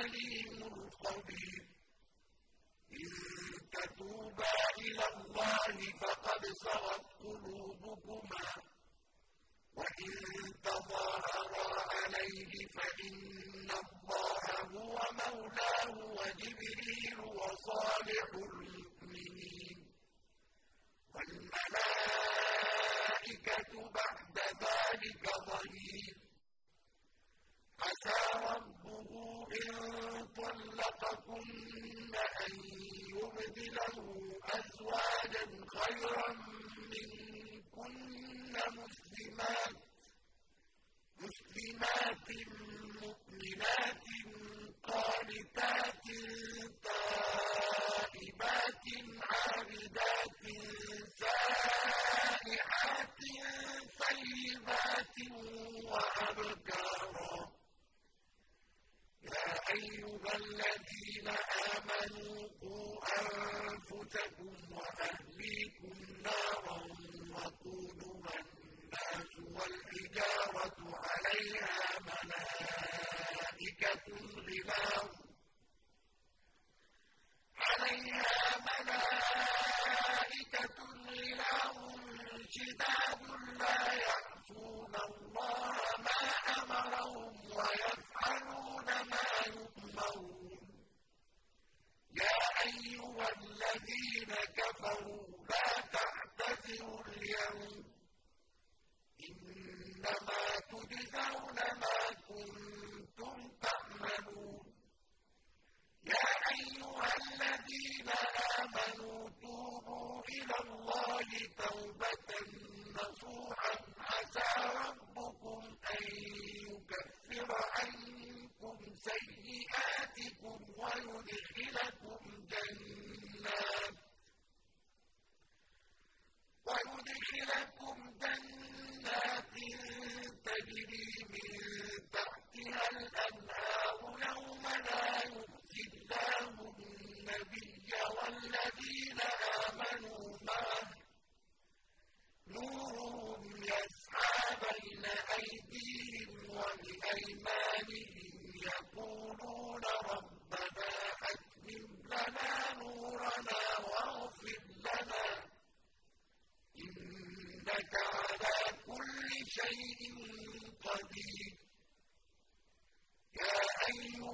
العليم الخبير إن تتوبا إلى الله فقد صغت قلوبكما. وإن تظاهرا عليه فإن طلقكن أن يبدله أزواجا خيرا أيها الذين آمنوا قوا أنفسكم وأهليكم نارا وقودها الناس والحجارة عليها ملائكة غلاظ عليها ملائكة غلاظ شداد لا يعصون وبأيمانهم يقولون ربنا أتمم لنا نورنا واغفر لنا. إنك على كل شيء قدير. يا أيها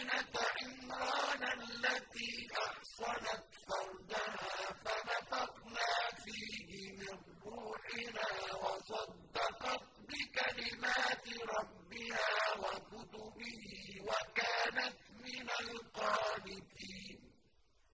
ابْنَةَ عِمْرَانَ الَّتِي